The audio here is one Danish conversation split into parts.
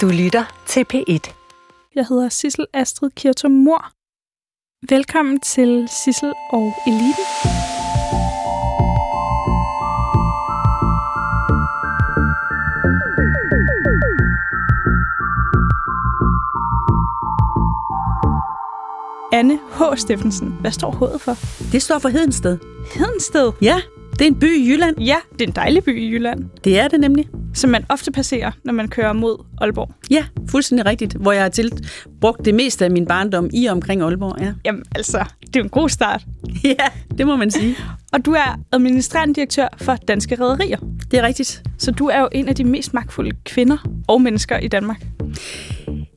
Du lytter til P1. Jeg hedder Sissel Astrid Kirtum Mor. Velkommen til Sissel og Eliten. Anne H. Steffensen. Hvad står H'et for? Det står for Hedensted. Hedensted. Ja, det er en by i Jylland. Ja, det er en dejlig by i Jylland, Det er det nemlig. Som man ofte passerer, når man kører mod Aalborg. Ja, fuldstændig rigtigt. Hvor jeg har til brugt det meste af min barndom i omkring Aalborg. Ja. Jamen altså, det er en god start. ja, det må man sige. Og du er administrerende direktør for Danske Rederier. Det er rigtigt. Så du er jo en af de mest magtfulde kvinder og mennesker i Danmark.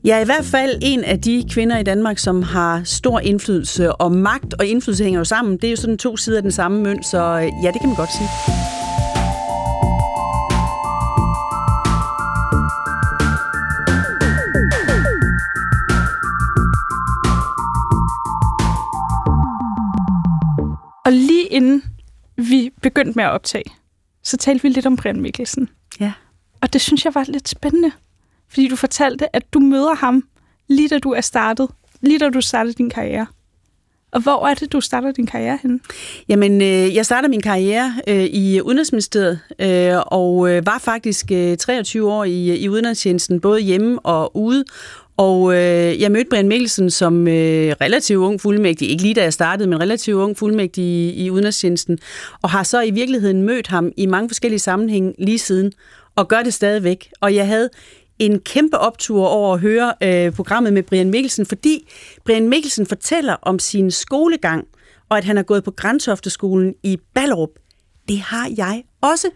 Jeg er i hvert fald en af de kvinder i Danmark, som har stor indflydelse, og magt og indflydelse hænger jo sammen. Det er jo sådan to sider af den samme mønt, så øh, ja, det kan man godt sige. Lige inden vi begyndte med at optage, så talte vi lidt om Brian Mikkelsen. Ja. Og det synes jeg var lidt spændende. Fordi du fortalte, at du møder ham lige da du er startet. Lige da du startede din karriere. Og hvor er det, du starter din karriere henne? Jamen, øh, jeg startede min karriere øh, i Udenrigsministeriet, øh, og øh, var faktisk øh, 23 år i, i udenrigstjenesten, både hjemme og ude. Og øh, jeg mødte Brian Mikkelsen som øh, relativt ung fuldmægtig, ikke lige da jeg startede, men relativt ung fuldmægtig i, i udenrigstjenesten, og har så i virkeligheden mødt ham i mange forskellige sammenhænge lige siden, og gør det stadigvæk. Og jeg havde en kæmpe optur over at høre øh, programmet med Brian Mikkelsen, fordi Brian Mikkelsen fortæller om sin skolegang, og at han har gået på Græntofteskolen i Ballerup. Det har jeg også.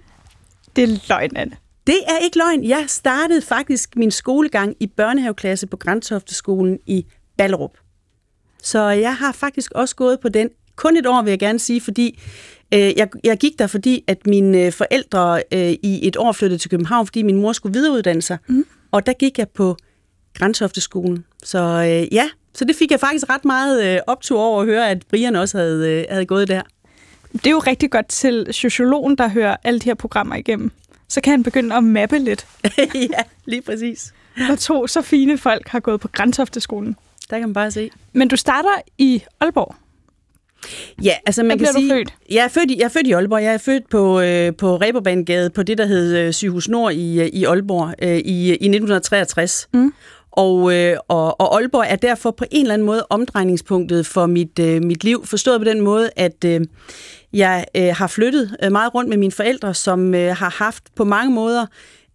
Det er løgn, Anne. Det er ikke løgn. Jeg startede faktisk min skolegang i børnehaveklasse på Græntofteskolen i Ballerup. Så jeg har faktisk også gået på den. Kun et år vil jeg gerne sige, fordi øh, jeg, jeg gik der, fordi at mine øh, forældre øh, i et år flyttede til København, fordi min mor skulle videreuddanne sig. Mm. Og der gik jeg på Græntofteskolen. Så øh, ja, så det fik jeg faktisk ret meget øh, optur over at høre, at Brian også havde, øh, havde gået der. Det er jo rigtig godt til sociologen, der hører alle de her programmer igennem. Så kan han begynde at mappe lidt, ja, lige præcis. når to så fine folk har gået på Græntofteskolen. Der kan man bare se. Men du starter i Aalborg. Ja, altså man kan bliver du sige... født? Jeg er født, i, jeg er født i Aalborg. Jeg er født på, øh, på Reberbanegade på det, der hed øh, Sygehus Nord i, øh, i Aalborg øh, i, i 1963. Mm. Og, øh, og, og Aalborg er derfor på en eller anden måde omdrejningspunktet for mit, øh, mit liv. Forstået på den måde, at øh, jeg øh, har flyttet øh, meget rundt med mine forældre, som øh, har haft på mange måder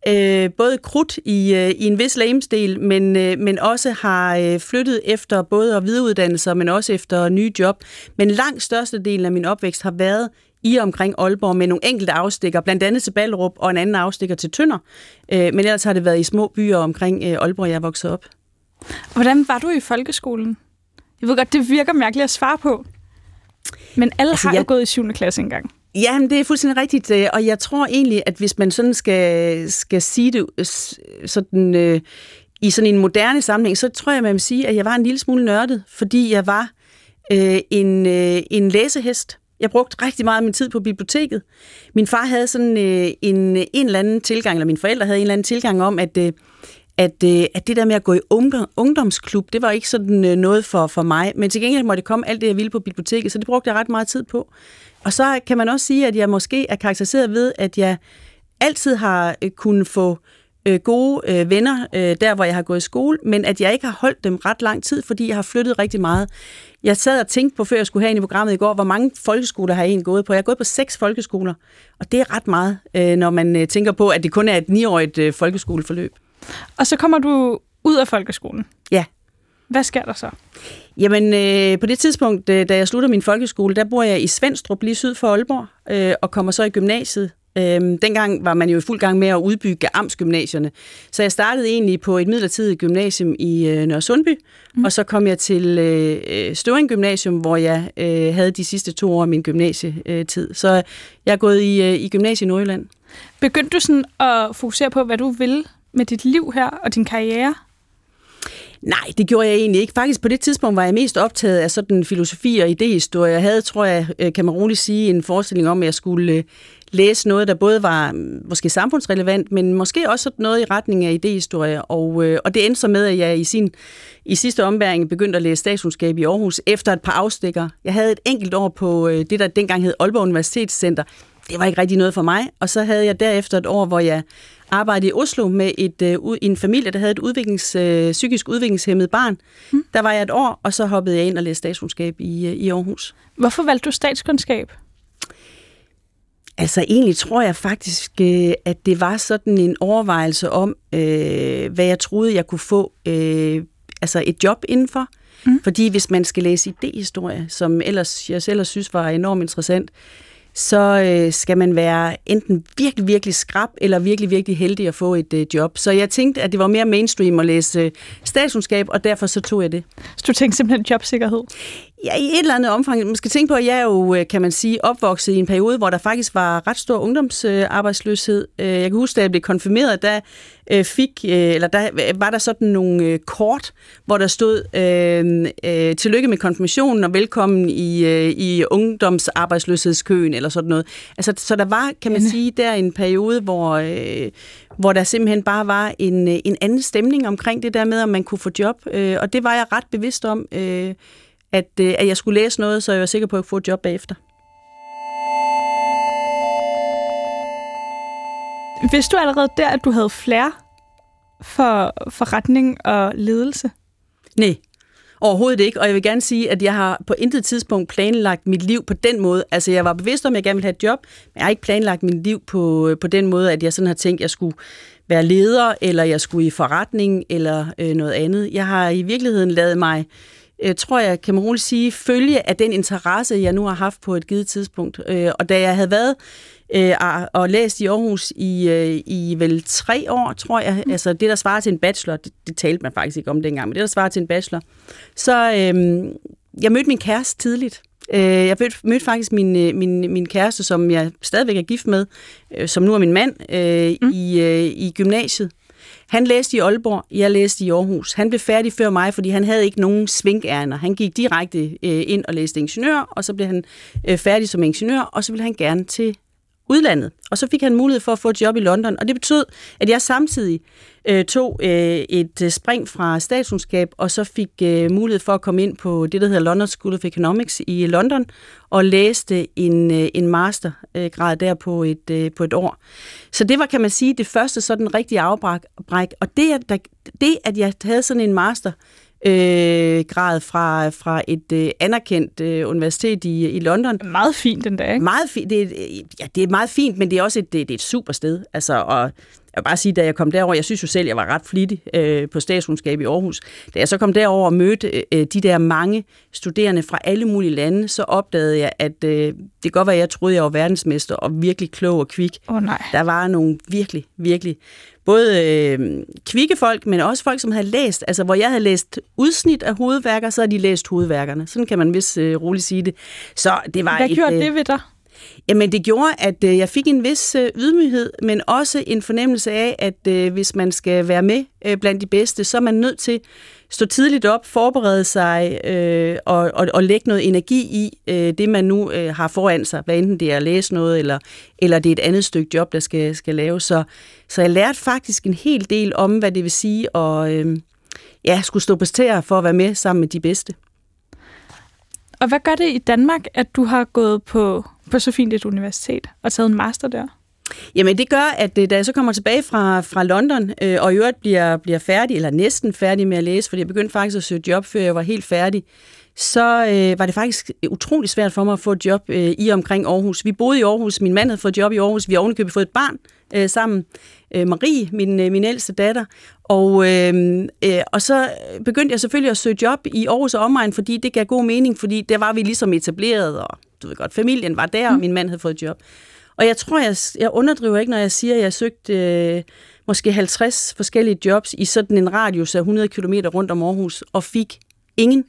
øh, både krudt i, øh, i en vis lægemsdel, men, øh, men også har øh, flyttet efter både videreuddannelser, men også efter nye job. Men langt størstedelen af min opvækst har været i og omkring Aalborg med nogle enkelte afstikker, blandt andet til Ballerup og en anden afstikker til Tønder. Øh, men ellers har det været i små byer omkring øh, Aalborg, jeg er vokset op. Hvordan var du i folkeskolen? Jeg ved godt, det virker mærkeligt at svare på. Men alle Altså, har jeg... jo gået i 7. klasse engang. Ja, men det er fuldstændig rigtigt, øh, og jeg tror egentlig, at hvis man sådan skal, skal sige det sådan, øh, i sådan en moderne sammenhæng, så tror jeg, man vil sige, at jeg var en lille smule nørdet, fordi jeg var øh, en, øh, en læsehest. Jeg brugte rigtig meget af min tid på biblioteket. Min far havde sådan øh, en, en eller anden tilgang, eller mine forældre havde en eller anden tilgang om, at, øh, at, øh, at det der med at gå i ungdom, ungdomsklub, det var ikke sådan øh, noget for, for mig. Men til gengæld måtte det komme alt det, jeg ville på biblioteket, så det brugte jeg ret meget tid på. Og så kan man også sige, at jeg måske er karakteriseret ved, at jeg altid har øh, kunnet få øh, gode øh, venner øh, der, hvor jeg har gået i skole, men at jeg ikke har holdt dem ret lang tid, fordi jeg har flyttet rigtig meget. Jeg sad og tænkte på, før jeg skulle have ind i programmet i går, hvor mange folkeskoler har jeg egentlig gået på. Jeg har gået på seks folkeskoler, og det er ret meget, øh, når man øh, tænker på, at det kun er et niårigt øh, folkeskoleforløb. Og så kommer du ud af folkeskolen. Ja. Hvad sker der så? Jamen, øh, på det tidspunkt, da jeg slutter min folkeskole, der bor jeg i Svendstrup, lige syd for Aalborg, øh, og kommer så i gymnasiet. Øh, dengang var man jo i fuld gang med at udbygge amtsgymnasierne. Så jeg startede egentlig på et midlertidigt gymnasium i øh, Nørre Sundby, mm. og så kom jeg til øh, Støvring Gymnasium, hvor jeg øh, havde de sidste to år af min gymnasietid. Så jeg er gået i, øh, i gymnasiet i Nordjylland. Begyndte du sådan at fokusere på, hvad du vil med dit liv her og din karriere? Nej, det gjorde jeg egentlig ikke. Faktisk på det tidspunkt var jeg mest optaget af sådan filosofi og idehistorie. Jeg havde, tror jeg, øh, kan man roligt sige, en forestilling om, at jeg skulle øh, læse noget, der både var mm, måske samfundsrelevant, men måske også noget i retning af idehistorie. Og, øh, og det endte så med, at jeg i, sin, i sidste ombæring begyndte at læse statskundskab i Aarhus efter et par afstikker. Jeg havde et enkelt år på øh, det, der dengang hed Aalborg Universitetscenter. Det var ikke rigtig noget for mig. Og så havde jeg derefter et år, hvor jeg arbejdede i Oslo med et, øh, en familie, der havde et udviklings, øh, psykisk udviklingshemmet barn. Hmm. Der var jeg et år, og så hoppede jeg ind og læste statskundskab i, øh, i Aarhus. Hvorfor valgte du statskundskab? Altså egentlig tror jeg faktisk, øh, at det var sådan en overvejelse om, øh, hvad jeg troede, jeg kunne få øh, altså et job indenfor. Mm. Fordi hvis man skal læse idehistorie, som ellers, jeg selv synes var enormt interessant, så øh, skal man være enten virkelig, virkelig skrab, eller virkelig, virkelig heldig at få et øh, job. Så jeg tænkte, at det var mere mainstream at læse øh, statskundskab, og derfor så tog jeg det. Så du tænkte simpelthen jobsikkerhed? Ja, i et eller andet omfang. Man skal tænke på, at jeg er jo, øh, kan man sige, opvokset i en periode, hvor der faktisk var ret stor ungdomsarbejdsløshed. Øh, jeg kan huske, da jeg blev konfirmeret, der øh, fik, eller der var der sådan nogle kort, hvor der stod, øh, øh, tillykke med konfirmationen og velkommen i, øh, i ungdomsarbejdsløshedskøen, eller sådan noget. Altså, så der var, kan man sige, der en periode, hvor, øh, hvor der simpelthen bare var en, en anden stemning omkring det der med, om man kunne få job. Øh, og det var jeg ret bevidst om, øh, at, øh, at jeg skulle læse noget, så jeg var sikker på at få et job bagefter. Vidste du allerede der, at du havde flere for forretning og ledelse? Nej, overhovedet ikke. Og jeg vil gerne sige, at jeg har på intet tidspunkt planlagt mit liv på den måde. Altså, jeg var bevidst om, at jeg gerne ville have et job, men jeg har ikke planlagt mit liv på, på den måde, at jeg sådan har tænkt, at jeg skulle være leder, eller jeg skulle i forretning, eller øh, noget andet. Jeg har i virkeligheden lavet mig øh, tror jeg, kan man roligt sige, følge af den interesse, jeg nu har haft på et givet tidspunkt. Øh, og da jeg havde været øh, og læst i Aarhus i, øh, i vel tre år, tror jeg, mm. altså det, der svarer til en bachelor, det, det talte man faktisk ikke om dengang, men det, der svarer til en bachelor, så øh, jeg mødte min kæreste tidligt. Jeg mødte, faktisk min, min, min kæreste, som jeg stadigvæk er gift med, som nu er min mand, mm. i, i gymnasiet. Han læste i Aalborg, jeg læste i Aarhus. Han blev færdig før mig, fordi han havde ikke nogen svinkærner. Han gik direkte øh, ind og læste ingeniør, og så blev han øh, færdig som ingeniør, og så ville han gerne til udlandet. Og så fik han mulighed for at få et job i London, og det betød, at jeg samtidig øh, tog øh, et øh, spring fra statskundskab, og så fik øh, mulighed for at komme ind på det, der hedder London School of Economics i London, og læste en, øh, en mastergrad der på et, øh, på et år. Så det var, kan man sige, det første sådan rigtige afbræk. Og det, at, det, at jeg havde sådan en master, øh, grad fra, fra et øh, anerkendt øh, universitet i, i London. Meget fint den dag, ikke? Meget fint. Det, ja, det er meget fint, men det er også et, det, det er et super sted. Altså, og jeg vil bare sige, da jeg kom derover, jeg synes jo selv, jeg var ret flittig øh, på statskundskab i Aarhus. Da jeg så kom derover og mødte øh, de der mange studerende fra alle mulige lande, så opdagede jeg, at øh, det godt var, at jeg troede, jeg var verdensmester og virkelig klog og kvik. Oh, nej. Der var nogle virkelig, virkelig både øh, kvikke folk, men også folk, som havde læst, altså hvor jeg havde læst udsnit af hovedværker, så havde de læst hovedværkerne. Sådan kan man vist øh, roligt sige det. Så det var Hvad et, gjorde øh, det ved dig? Jamen det gjorde, at øh, jeg fik en vis øh, ydmyghed, men også en fornemmelse af, at øh, hvis man skal være med øh, blandt de bedste, så er man nødt til at stå tidligt op, forberede sig øh, og, og, og lægge noget energi i øh, det, man nu øh, har foran sig, hvad enten det er at læse noget, eller, eller det er et andet stykke job, der skal, skal laves. Så, så jeg lærte faktisk en hel del om, hvad det vil sige at øh, ja, skulle stå på stære for at være med sammen med de bedste. Og hvad gør det i Danmark, at du har gået på, på så fint et universitet og taget en master der? Jamen det gør, at øh, da jeg så kommer tilbage fra, fra London, øh, og i øvrigt bliver, bliver færdig, eller næsten færdig med at læse, fordi jeg begyndte faktisk at søge job, før jeg var helt færdig, så øh, var det faktisk utrolig svært for mig at få et job øh, i omkring Aarhus. Vi boede i Aarhus, min mand havde fået et job i Aarhus, vi har ovenikøbet fået et barn øh, sammen, øh, Marie, min, øh, min ældste datter, og, øh, øh, og så begyndte jeg selvfølgelig at søge job i Aarhus og omegn, fordi det gav god mening, fordi der var vi ligesom etableret, og du ved godt, familien var der, og mm. min mand havde fået et job. Og jeg tror, jeg, jeg underdriver ikke, når jeg siger, at jeg søgte øh, måske 50 forskellige jobs i sådan en radius af 100 km rundt om Aarhus, og fik ingen.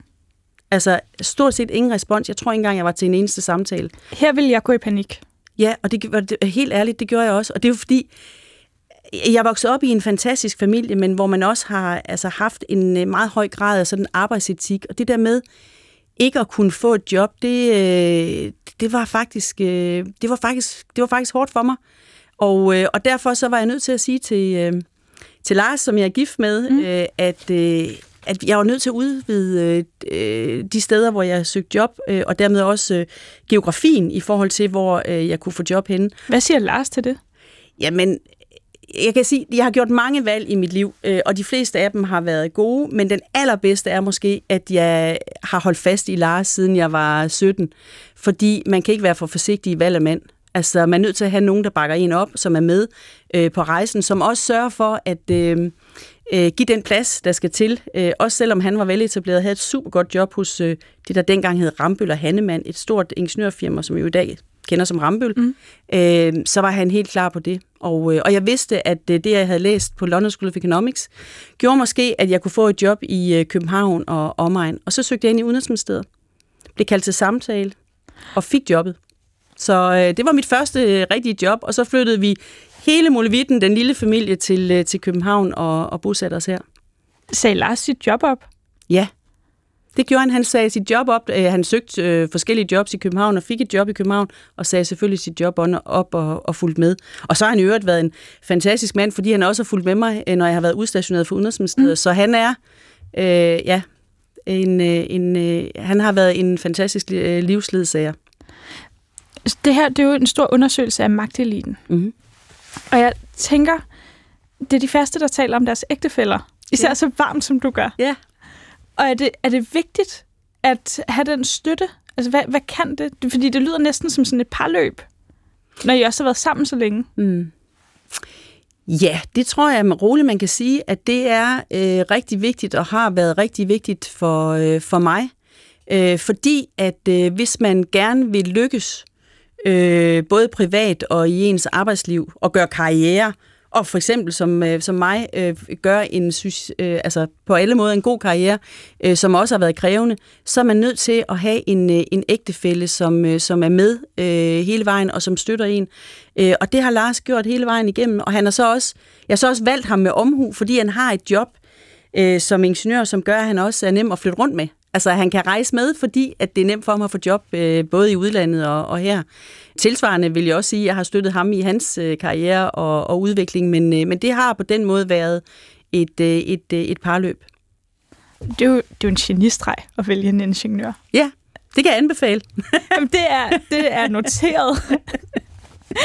Altså stort set ingen respons. Jeg tror ikke engang, jeg var til en eneste samtale. Her vil jeg gå i panik. Ja, og det, det helt ærligt, det gjorde jeg også. Og det er jo fordi, jeg voksede op i en fantastisk familie, men hvor man også har altså, haft en øh, meget høj grad af sådan arbejdsetik. Og det der med, ikke at kunne få et job, det, øh, det var faktisk øh, det var faktisk det var faktisk hårdt for mig. Og, og derfor så var jeg nødt til at sige til, til Lars, som jeg er gift med, mm. at, at jeg var nødt til at udvide øh, de steder, hvor jeg søgte job, øh, og dermed også øh, geografien i forhold til, hvor øh, jeg kunne få job henne. Hvad siger Lars til det? Jamen, jeg kan sige, jeg har gjort mange valg i mit liv, øh, og de fleste af dem har været gode, men den allerbedste er måske, at jeg har holdt fast i Lars, siden jeg var 17. Fordi man kan ikke være for forsigtig i valg af mand. Altså, man er nødt til at have nogen, der bakker en op, som er med øh, på rejsen, som også sørger for at øh, øh, give den plads, der skal til. Øh, også selvom han var veletableret havde et super godt job hos øh, det, der dengang hed Rambøl og Hannemann, et stort ingeniørfirma, som jo i dag kender som Rambøl, mm. øh, så var han helt klar på det. Og, øh, og jeg vidste, at øh, det, jeg havde læst på London School of Economics, gjorde måske, at jeg kunne få et job i øh, København og omegn. Og så søgte jeg ind i Udenrigsministeriet, blev kaldt til samtale og fik jobbet. Så øh, det var mit første øh, rigtige job, og så flyttede vi hele Molevitten, den lille familie, til, øh, til København og, og bosatte os her. Sagde Lars sit job op? Ja, det gjorde han. Han sagde sit job op. Øh, han søgte øh, forskellige jobs i København og fik et job i København, og sagde selvfølgelig sit job op og, og fulgte med. Og så har han i øvrigt været en fantastisk mand, fordi han også har fulgt med mig, øh, når jeg har været udstationeret for Udenrigsministeriet. Mm. Så han er, øh, ja, en, en, øh, han har været en fantastisk livsledsager. Det her det er jo en stor undersøgelse af magteliten. Mm-hmm. Og jeg tænker, det er de første, der taler om deres ægtefælder. Især ja. så varmt, som du gør. Ja. Og er det, er det vigtigt at have den støtte? Altså, hvad, hvad kan det? Fordi det lyder næsten som sådan et parløb, når I også har været sammen så længe. Mm. Ja, det tror jeg med roligt, man kan sige, at det er øh, rigtig vigtigt og har været rigtig vigtigt for, øh, for mig. Øh, fordi at øh, hvis man gerne vil lykkes, øh, både privat og i ens arbejdsliv, og gøre karriere, og for eksempel som, øh, som mig øh, gør en synes, øh, altså på alle måder en god karriere, øh, som også har været krævende, så er man nødt til at have en, øh, en ægtefælle, som, øh, som er med øh, hele vejen og som støtter en. Øh, og det har Lars gjort hele vejen igennem, og han har så også, jeg har så også valgt ham med omhu, fordi han har et job øh, som ingeniør, som gør, at han også er nem at flytte rundt med. Altså, han kan rejse med, fordi at det er nemt for ham at få job, øh, både i udlandet og, og her. Tilsvarende vil jeg også sige, at jeg har støttet ham i hans øh, karriere og, og udvikling, men, øh, men det har på den måde været et, øh, et, øh, et parløb. Det er, jo, det er jo en genistreg at vælge en ingeniør. Ja, det kan jeg anbefale. Jamen, det, er, det er noteret.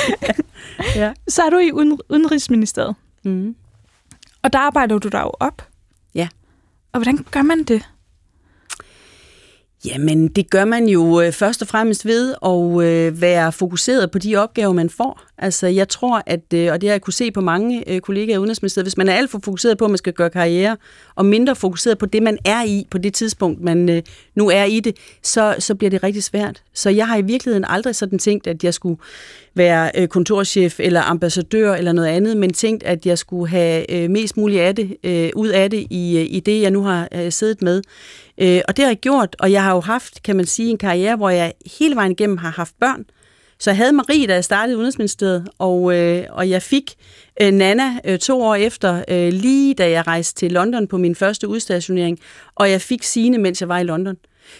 ja. Så er du i Udenrigsministeriet. Mm. Og der arbejder du dig jo op. Ja. Og hvordan gør man det? Jamen, det gør man jo øh, først og fremmest ved at øh, være fokuseret på de opgaver, man får. Altså, jeg tror, at, øh, og det har jeg kunne se på mange øh, kollegaer i Udenrigsministeriet, hvis man er alt for fokuseret på, at man skal gøre karriere, og mindre fokuseret på det, man er i på det tidspunkt, man øh, nu er i det, så, så bliver det rigtig svært. Så jeg har i virkeligheden aldrig sådan tænkt, at jeg skulle være kontorchef eller ambassadør eller noget andet, men tænkt, at jeg skulle have mest muligt af det, ud af det i, i det, jeg nu har siddet med. Og det har jeg gjort, og jeg har jo haft, kan man sige, en karriere, hvor jeg hele vejen igennem har haft børn. Så jeg havde Marie, da jeg startede Udenrigsministeriet, og, øh, og jeg fik øh, Nana øh, to år efter, øh, lige da jeg rejste til London på min første udstationering, og jeg fik Sine, mens jeg var i London.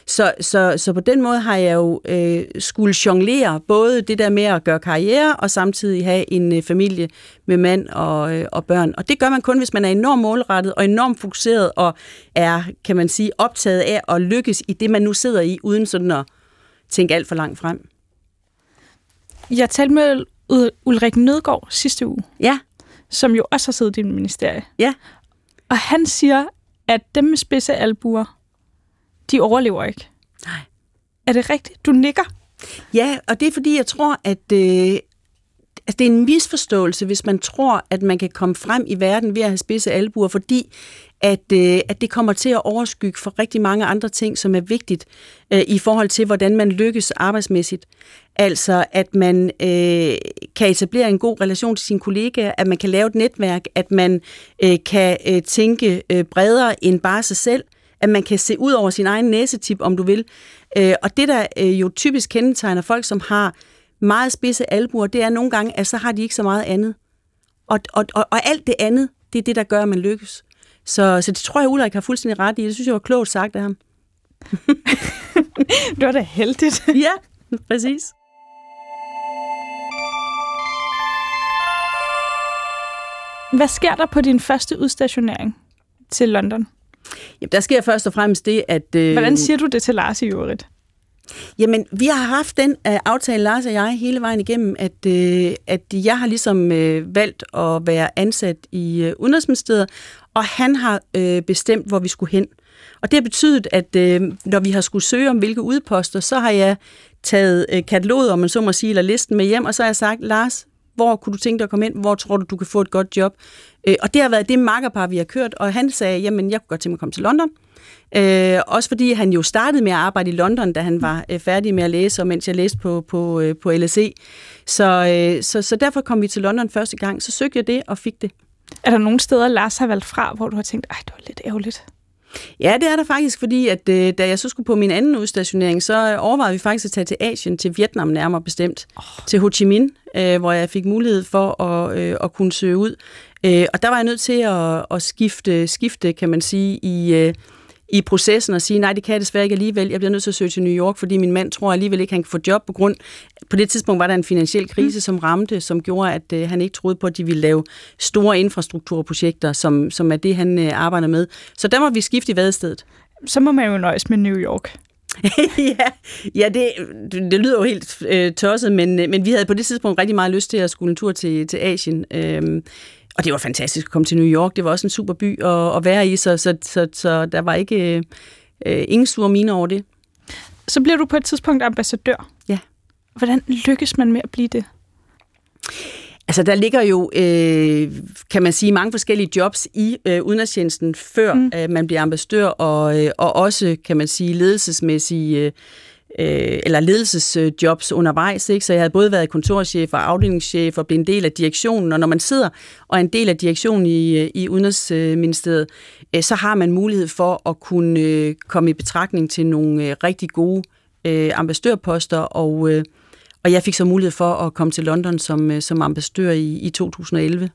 Så, så, så på den måde har jeg jo øh, skulle jonglere både det der med at gøre karriere, og samtidig have en øh, familie med mand og, øh, og børn. Og det gør man kun, hvis man er enormt målrettet og enormt fokuseret, og er, kan man sige, optaget af at lykkes i det, man nu sidder i, uden sådan at tænke alt for langt frem. Jeg talte med Ulrik Nødgaard sidste uge. Ja. Som jo også har siddet i din ministerie. Ja. Og han siger, at dem med spidse albuer, de overlever ikke. Nej. Er det rigtigt? Du nikker? Ja, og det er fordi, jeg tror, at øh, altså, det er en misforståelse, hvis man tror, at man kan komme frem i verden ved at have spidse albuer, fordi at, øh, at det kommer til at overskygge for rigtig mange andre ting, som er vigtigt øh, i forhold til, hvordan man lykkes arbejdsmæssigt. Altså, at man øh, kan etablere en god relation til sine kollegaer, at man kan lave et netværk, at man øh, kan øh, tænke øh, bredere end bare sig selv, at man kan se ud over sin egen næsetip, om du vil. Øh, og det, der øh, jo typisk kendetegner folk, som har meget spidse albuer, det er nogle gange, at så har de ikke så meget andet. Og, og, og, og alt det andet, det er det, der gør, at man lykkes. Så, så det tror jeg, Ulrik har fuldstændig ret i. Det synes jeg var klogt sagt af ham. det var da heldigt. ja, præcis. Hvad sker der på din første udstationering til London? Jamen, der sker først og fremmest det, at... Øh, Hvordan siger du det til Lars i øvrigt? Jamen, vi har haft den uh, aftale, Lars og jeg, hele vejen igennem, at, uh, at jeg har ligesom uh, valgt at være ansat i uh, Udenrigsministeriet, og han har uh, bestemt, hvor vi skulle hen. Og det har betydet, at uh, når vi har skulle søge om hvilke udposter, så har jeg taget uh, kataloget, om man så må sige, eller listen med hjem, og så har jeg sagt, Lars, hvor kunne du tænke dig at komme ind? Hvor tror du, du kan få et godt job? Øh, og det har været det makkerpar, vi har kørt, og han sagde, jamen, jeg kunne godt tænke mig at komme til London. Øh, også fordi han jo startede med at arbejde i London, da han var øh, færdig med at læse, og mens jeg læste på, på, øh, på LSE. Så, øh, så, så derfor kom vi til London første gang. Så søgte jeg det og fik det. Er der nogle steder, Lars har valgt fra, hvor du har tænkt, ej, det var lidt ærgerligt? Ja, det er der faktisk, fordi at øh, da jeg så skulle på min anden udstationering, så overvejede vi faktisk at tage til Asien, til Vietnam nærmere bestemt, oh. til Ho Chi Minh, øh, hvor jeg fik mulighed for at, øh, at kunne søge ud. Øh, og der var jeg nødt til at, at skifte, skifte, kan man sige, i... Øh, i processen og sige, nej, det kan jeg desværre ikke alligevel. Jeg bliver nødt til at søge til New York, fordi min mand tror alligevel ikke, han kan få job på grund. På det tidspunkt var der en finansiel krise, mm. som ramte, som gjorde, at øh, han ikke troede på, at de ville lave store infrastrukturprojekter, som, som er det, han øh, arbejder med. Så der må vi skifte i vadestedet. Så må man jo nøjes med New York. ja, ja det, det lyder jo helt øh, tosset, men, øh, men vi havde på det tidspunkt rigtig meget lyst til at skulle en tur til, til Asien. Øh, og det var fantastisk at komme til New York. Det var også en super by at, at være i, så, så, så, så der var ikke øh, ingen sure mine over det. Så bliver du på et tidspunkt ambassadør. Ja. Hvordan lykkes man med at blive det? Altså, der ligger jo, øh, kan man sige, mange forskellige jobs i øh, udenrigstjenesten, før mm. øh, man bliver ambassadør, og, øh, og også, kan man sige, ledelsesmæssige øh, øh, eller ledelsesjobs undervejs. Ikke? Så jeg havde både været kontorchef og afdelingschef og blevet en del af direktionen. Og når man sidder og er en del af direktionen i, i Udenrigsministeriet, øh, så har man mulighed for at kunne øh, komme i betragtning til nogle øh, rigtig gode øh, ambassadørposter. Og, øh, og jeg fik så mulighed for at komme til London som, øh, som ambassadør i, i 2011.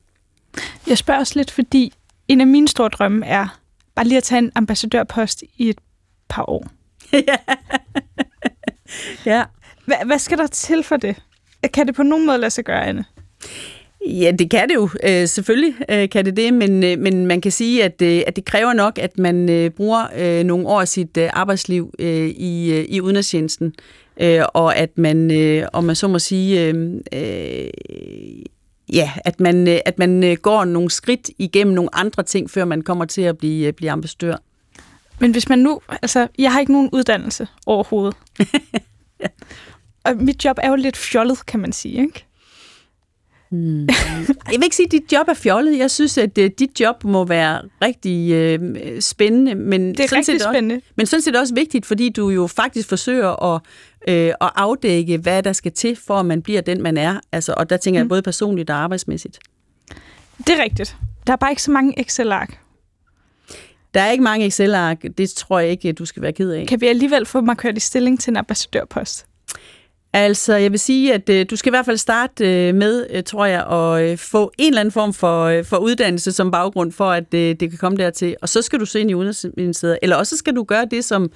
Jeg spørger også lidt, fordi en af mine store drømme er bare lige at tage en ambassadørpost i et par år. ja. Hvad, hvad skal der til for det? Kan det på nogen måde lade sig gøre, Anne? Ja, det kan det jo. Øh, selvfølgelig øh, kan det det, men, øh, men man kan sige, at, øh, at det kræver nok, at man øh, bruger øh, nogle år af sit øh, arbejdsliv øh, i, øh, i udenrigstjenesten, øh, og at man, øh, om man så må sige, øh, øh, ja, at man, øh, at man øh, går nogle skridt igennem nogle andre ting, før man kommer til at blive, øh, blive ambassadør. Men hvis man nu, altså, jeg har ikke nogen uddannelse overhovedet. ja. Og mit job er jo lidt fjollet, kan man sige, ikke? Hmm. Jeg vil ikke sige, at dit job er fjollet. Jeg synes, at uh, dit job må være rigtig uh, spændende. Men det er sådan rigtig set spændende. Også, men sådan set også vigtigt, fordi du jo faktisk forsøger at, uh, at afdække, hvad der skal til, for at man bliver den, man er. Altså, og der tænker mm. jeg både personligt og arbejdsmæssigt. Det er rigtigt. Der er bare ikke så mange Excel-ark. Der er ikke mange Excel-ark. Det tror jeg ikke, du skal være ked af. Kan vi alligevel få mig kørt i stilling til en ambassadørpost? Altså, jeg vil sige, at øh, du skal i hvert fald starte øh, med, øh, tror jeg, at øh, få en eller anden form for, øh, for uddannelse som baggrund for, at øh, det kan komme dertil. Og så skal du se ind i udenrigsministeriet. Eller også skal du gøre det, som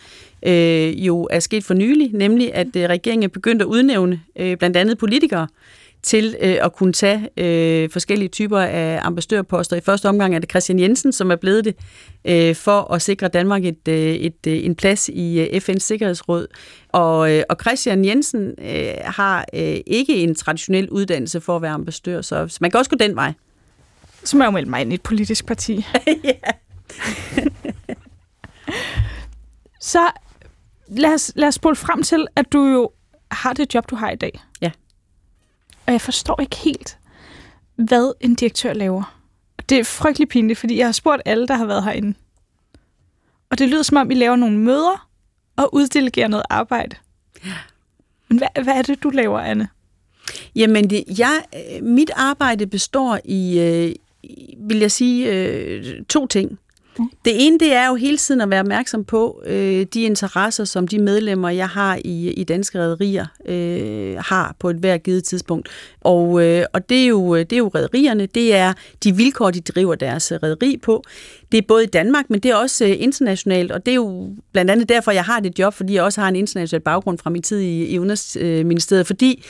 øh, jo er sket for nylig, nemlig at øh, regeringen er begyndt at udnævne øh, blandt andet politikere til øh, at kunne tage øh, forskellige typer af ambassadørposter. I første omgang er det Christian Jensen, som er blevet det, øh, for at sikre Danmark et, øh, et, øh, en plads i øh, FN's Sikkerhedsråd. Og, øh, og Christian Jensen øh, har øh, ikke en traditionel uddannelse for at være ambassadør, så, så man kan også gå den vej. Så må jeg jo melde mig ind i et politisk parti. så lad os, lad os spole frem til, at du jo har det job, du har i dag. Ja. Og jeg forstår ikke helt, hvad en direktør laver. Det er frygtelig pinligt, fordi jeg har spurgt alle, der har været herinde. Og det lyder som om, I laver nogle møder og uddelegerer noget arbejde. Men hvad, hvad er det, du laver, Anne? Jamen, det, jeg, mit arbejde består i, øh, vil jeg sige, øh, to ting. Det ene, det er jo hele tiden at være opmærksom på øh, de interesser, som de medlemmer, jeg har i, i danske rædderier, øh, har på et hver givet tidspunkt. Og, øh, og det er jo, øh, det er jo rædderierne, det er de vilkår, de driver deres rædderi på. Det er både i Danmark, men det er også øh, internationalt, og det er jo blandt andet derfor, jeg har det job, fordi jeg også har en international baggrund fra min tid i, i Udenrigsministeriet, fordi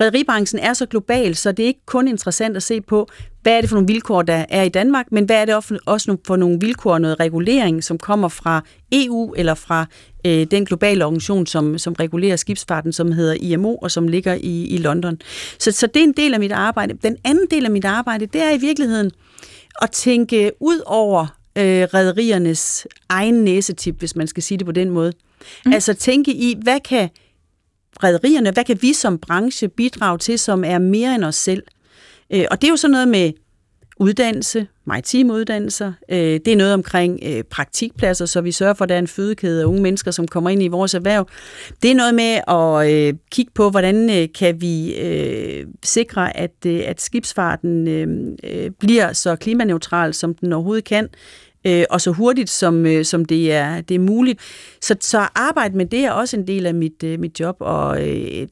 rederibranchen er så global, så det er ikke kun interessant at se på, hvad er det for nogle vilkår, der er i Danmark, men hvad er det også for nogle vilkår og noget regulering, som kommer fra EU eller fra øh, den globale organisation, som, som regulerer skibsfarten, som hedder IMO og som ligger i, i London. Så, så det er en del af mit arbejde. Den anden del af mit arbejde, det er i virkeligheden at tænke ud over øh, rædderiernes egen næsetip, hvis man skal sige det på den måde. Mm. Altså tænke i, hvad kan rædderierne, hvad kan vi som branche bidrage til, som er mere end os selv? Øh, og det er jo sådan noget med uddannelse, maritime uddannelser. Øh, det er noget omkring øh, praktikpladser, så vi sørger for, at der er en fødekæde af unge mennesker, som kommer ind i vores erhverv. Det er noget med at øh, kigge på, hvordan kan vi sikre, at, at skibsfarten bliver så klimaneutral, som den overhovedet kan øh, og så hurtigt, som, øh, som det, er, det er muligt. Så, så arbejde med det er også en del af mit, øh, mit job, og øh,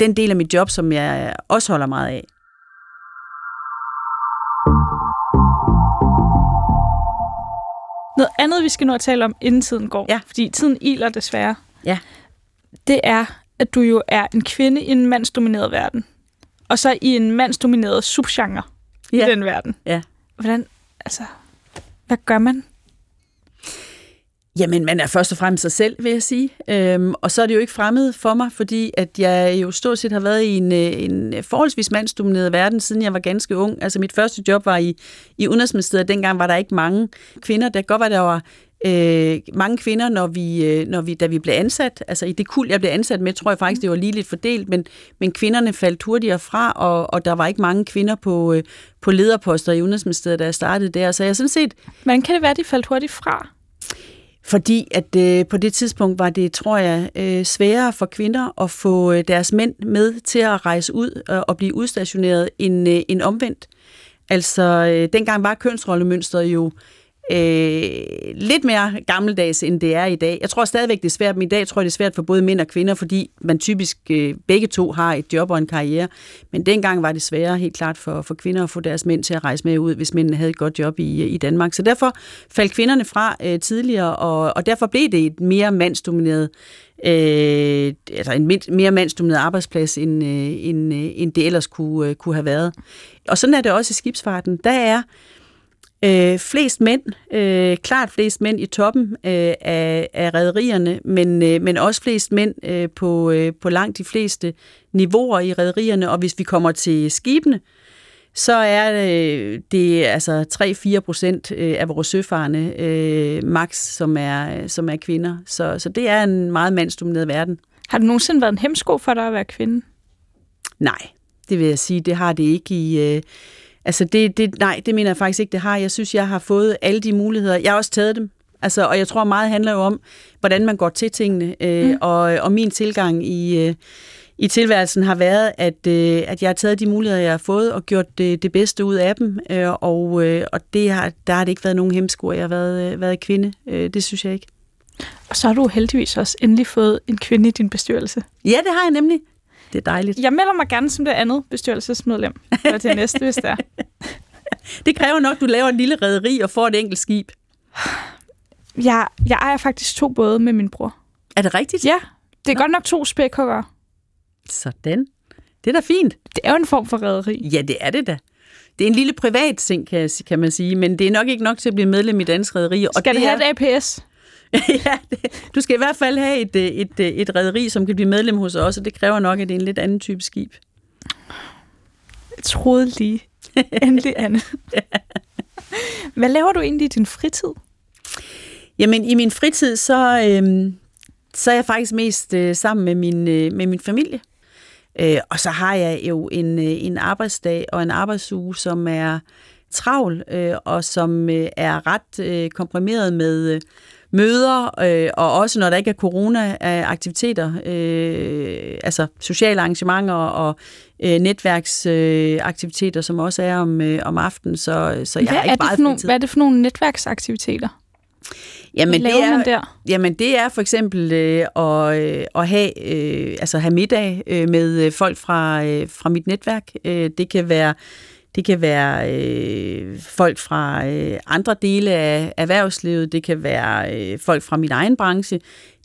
den del af mit job, som jeg også holder meget af. Noget andet, vi skal nå at tale om, inden tiden går, ja. fordi tiden iler desværre, ja. det er, at du jo er en kvinde i en mandsdomineret verden, og så i en mandsdomineret subgenre ja. i den verden. Ja. Hvordan, altså, hvad gør man? Jamen, man er først og fremmest sig selv, vil jeg sige. Øhm, og så er det jo ikke fremmed for mig, fordi at jeg jo stort set har været i en, øh, en forholdsvis mandsdomineret verden, siden jeg var ganske ung. Altså, mit første job var i, i Udenrigsministeriet. Dengang var der ikke mange kvinder. Det godt var, der var øh, mange kvinder, når vi, øh, når vi, da vi blev ansat. Altså, i det kul, jeg blev ansat med, tror jeg faktisk, det var lige lidt fordelt, men, men kvinderne faldt hurtigere fra, og, og der var ikke mange kvinder på, øh, på lederposter i Udenrigsministeriet, da jeg startede der. Så jeg sådan set... Hvordan kan det være, de faldt hurtigt fra? Fordi at øh, på det tidspunkt var det, tror jeg, øh, sværere for kvinder at få øh, deres mænd med til at rejse ud øh, og blive udstationeret end, øh, end omvendt. Altså, øh, dengang var kønsrollemønstret jo øh, lidt mere gammeldags, end det er i dag. Jeg tror stadigvæk, det er svært, men i dag tror jeg, det er svært for både mænd og kvinder, fordi man typisk øh, begge to har et job og en karriere. Men dengang var det sværere helt klart for, for kvinder at få deres mænd til at rejse med ud, hvis mændene havde et godt job i, øh, i Danmark. Så derfor faldt kvinderne fra øh, tidligere, og, og derfor blev det et mere mandsdomineret øh, altså en mere mandsdomineret arbejdsplads, end, øh, end, øh, end det ellers kunne, øh, kunne have været. Og sådan er det også i skibsfarten. Der er Øh, flest mænd, øh, klart flest mænd i toppen øh, af, af rædderierne, men, øh, men også flest mænd øh, på, øh, på langt de fleste niveauer i rædderierne. Og hvis vi kommer til skibene, så er øh, det altså 3-4 procent øh, af vores søfarende øh, max, som er, som er kvinder. Så, så det er en meget mandsdomineret verden. Har du nogensinde været en hemsko for dig at være kvinde? Nej, det vil jeg sige, det har det ikke i... Øh, Altså det, det, nej, det mener jeg faktisk ikke, det har. Jeg synes, jeg har fået alle de muligheder. Jeg har også taget dem. Altså, og jeg tror meget handler jo om, hvordan man går til tingene. Øh, mm. og, og min tilgang i, øh, i tilværelsen har været, at, øh, at jeg har taget de muligheder, jeg har fået, og gjort det, det bedste ud af dem. Øh, og øh, og det har, der har det ikke været nogen hemsko, jeg har været, øh, været kvinde. Øh, det synes jeg ikke. Og så har du heldigvis også endelig fået en kvinde i din bestyrelse. Ja, det har jeg nemlig. Det er dejligt. Jeg melder mig gerne som det andet bestyrelsesmedlem for det næste, hvis det er. Det kræver nok, at du laver en lille rederi og får et enkelt skib. Jeg, jeg ejer faktisk to både med min bror. Er det rigtigt? Ja, det er Nå. godt nok to spækhuggere. Sådan. Det er da fint. Det er jo en form for rederi. Ja, det er det da. Det er en lille privat ting, kan, kan man sige, men det er nok ikke nok til at blive medlem i Dansk Rederi. Skal det, det have et APS? ja, det, du skal i hvert fald have et, et, et, et rederi, som kan blive medlem hos os, og det kræver nok, at det er en lidt anden type skib. Jeg troede lige. Endelig, Anne. Hvad laver du egentlig i din fritid? Jamen, i min fritid, så, øhm, så er jeg faktisk mest øh, sammen med min, øh, med min familie. Øh, og så har jeg jo en, øh, en arbejdsdag og en arbejdsuge, som er travl, øh, og som øh, er ret øh, komprimeret med... Øh, møder, øh, og også når der ikke er corona-aktiviteter, øh, altså sociale arrangementer og øh, netværksaktiviteter, øh, som også er om, øh, om aftenen, så, så jeg hvad har ikke er det nogle. Hvad er det for nogle netværksaktiviteter? Jamen, laver det er, man der? Jamen, det er for eksempel øh, at, øh, at have, øh, altså have middag øh, med øh, folk fra, øh, fra mit netværk. Øh, det kan være, det kan være øh, folk fra øh, andre dele af erhvervslivet. Det kan være øh, folk fra min egen branche.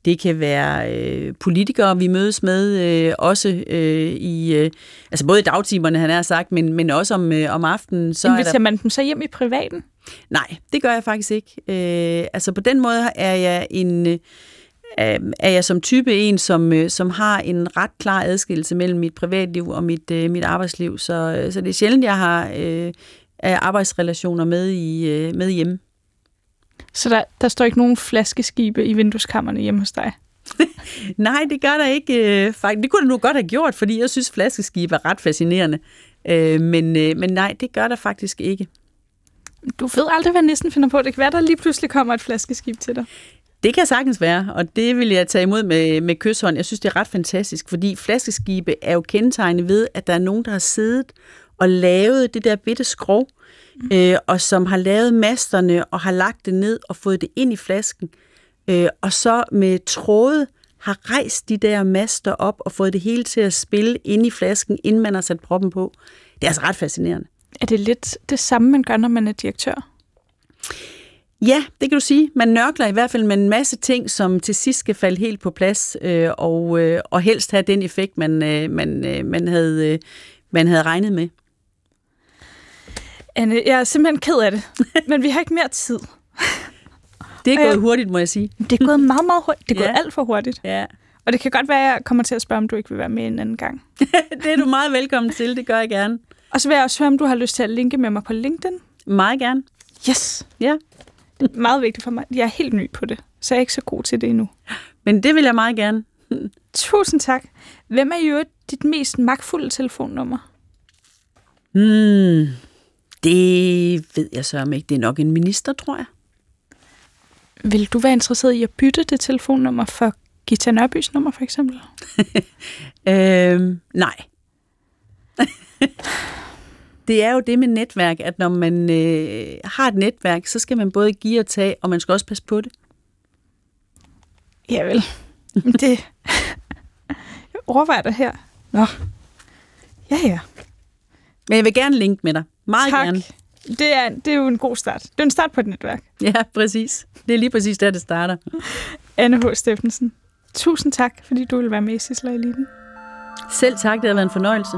Det kan være øh, politikere, vi mødes med, øh, også øh, i, øh, altså både i dagtimerne, han har sagt, men, men også om, øh, om aftenen. Så er der Inviterer man dem så hjem i privaten? Nej, det gør jeg faktisk ikke. Øh, altså på den måde er jeg en øh, er jeg som type en, som, øh, som har en ret klar adskillelse mellem mit privatliv og mit, øh, mit arbejdsliv. Så, øh, så det er sjældent, jeg har øh, arbejdsrelationer med, i, øh, med hjemme. Så der, der står ikke nogen flaskeskibe i vindueskammerne hjemme hos dig? Nej, det gør der ikke. Øh, faktisk. Det kunne det nu godt have gjort, fordi jeg synes, flaskeskib er ret fascinerende. Øh, men, øh, men nej, det gør der faktisk ikke. Du ved aldrig, hvad nissen finder på. Det kan være, der lige pludselig kommer et flaskeskib til dig. Det kan sagtens være, og det vil jeg tage imod med, med kysshånd. Jeg synes, det er ret fantastisk, fordi flaskeskibe er jo kendetegnet ved, at der er nogen, der har siddet og lavet det der bitte skrov, mm. øh, og som har lavet masterne og har lagt det ned og fået det ind i flasken, øh, og så med tråde har rejst de der master op og fået det hele til at spille ind i flasken, inden man har sat proppen på. Det er altså ret fascinerende. Er det lidt det samme, man gør, når man er direktør? Ja, det kan du sige. Man nørkler i hvert fald med en masse ting, som til sidst skal falde helt på plads, øh, og, øh, og helst have den effekt, man, øh, man, øh, man, havde, øh, man havde regnet med. Anne, jeg er simpelthen ked af det, men vi har ikke mere tid. Det er gået Øh. hurtigt, må jeg sige. Det er gået meget, meget hurtigt. Det er gået Ja. alt for hurtigt. Ja. Og det kan godt være, at jeg kommer til at spørge, om du ikke vil være med en anden gang. det er du meget velkommen til, det gør jeg gerne. Og så vil jeg også høre, om du har lyst til at linke med mig på LinkedIn. Meget gerne. Yes! Ja, Det er meget vigtigt for mig. Jeg er helt ny på det, så jeg er ikke så god til det endnu. men det vil jeg meget gerne. Tusind tak. Hvem er øvrigt dit mest magtfulde telefonnummer? Hmm, det ved jeg så ikke. Det er nok en minister, tror jeg. Vil du være interesseret i at bytte det telefonnummer for Gita Nørbys nummer, for eksempel? Øhm, nej. det er jo det med netværk, at når man øh, har et netværk, så skal man både give og tage, og man skal også passe på det. Ja vel. Det... Jeg overvejer det her. Nå. Ja, ja. Men jeg vil gerne linke med dig. Meget tak. gerne. Det er, det er jo en god start. Det er en start på et netværk. Ja, præcis. Det er lige præcis der, det starter. Anne H. Steffensen. Tusind tak, fordi du vil være med i Sisler Eliten. Selv tak, det har været en fornøjelse.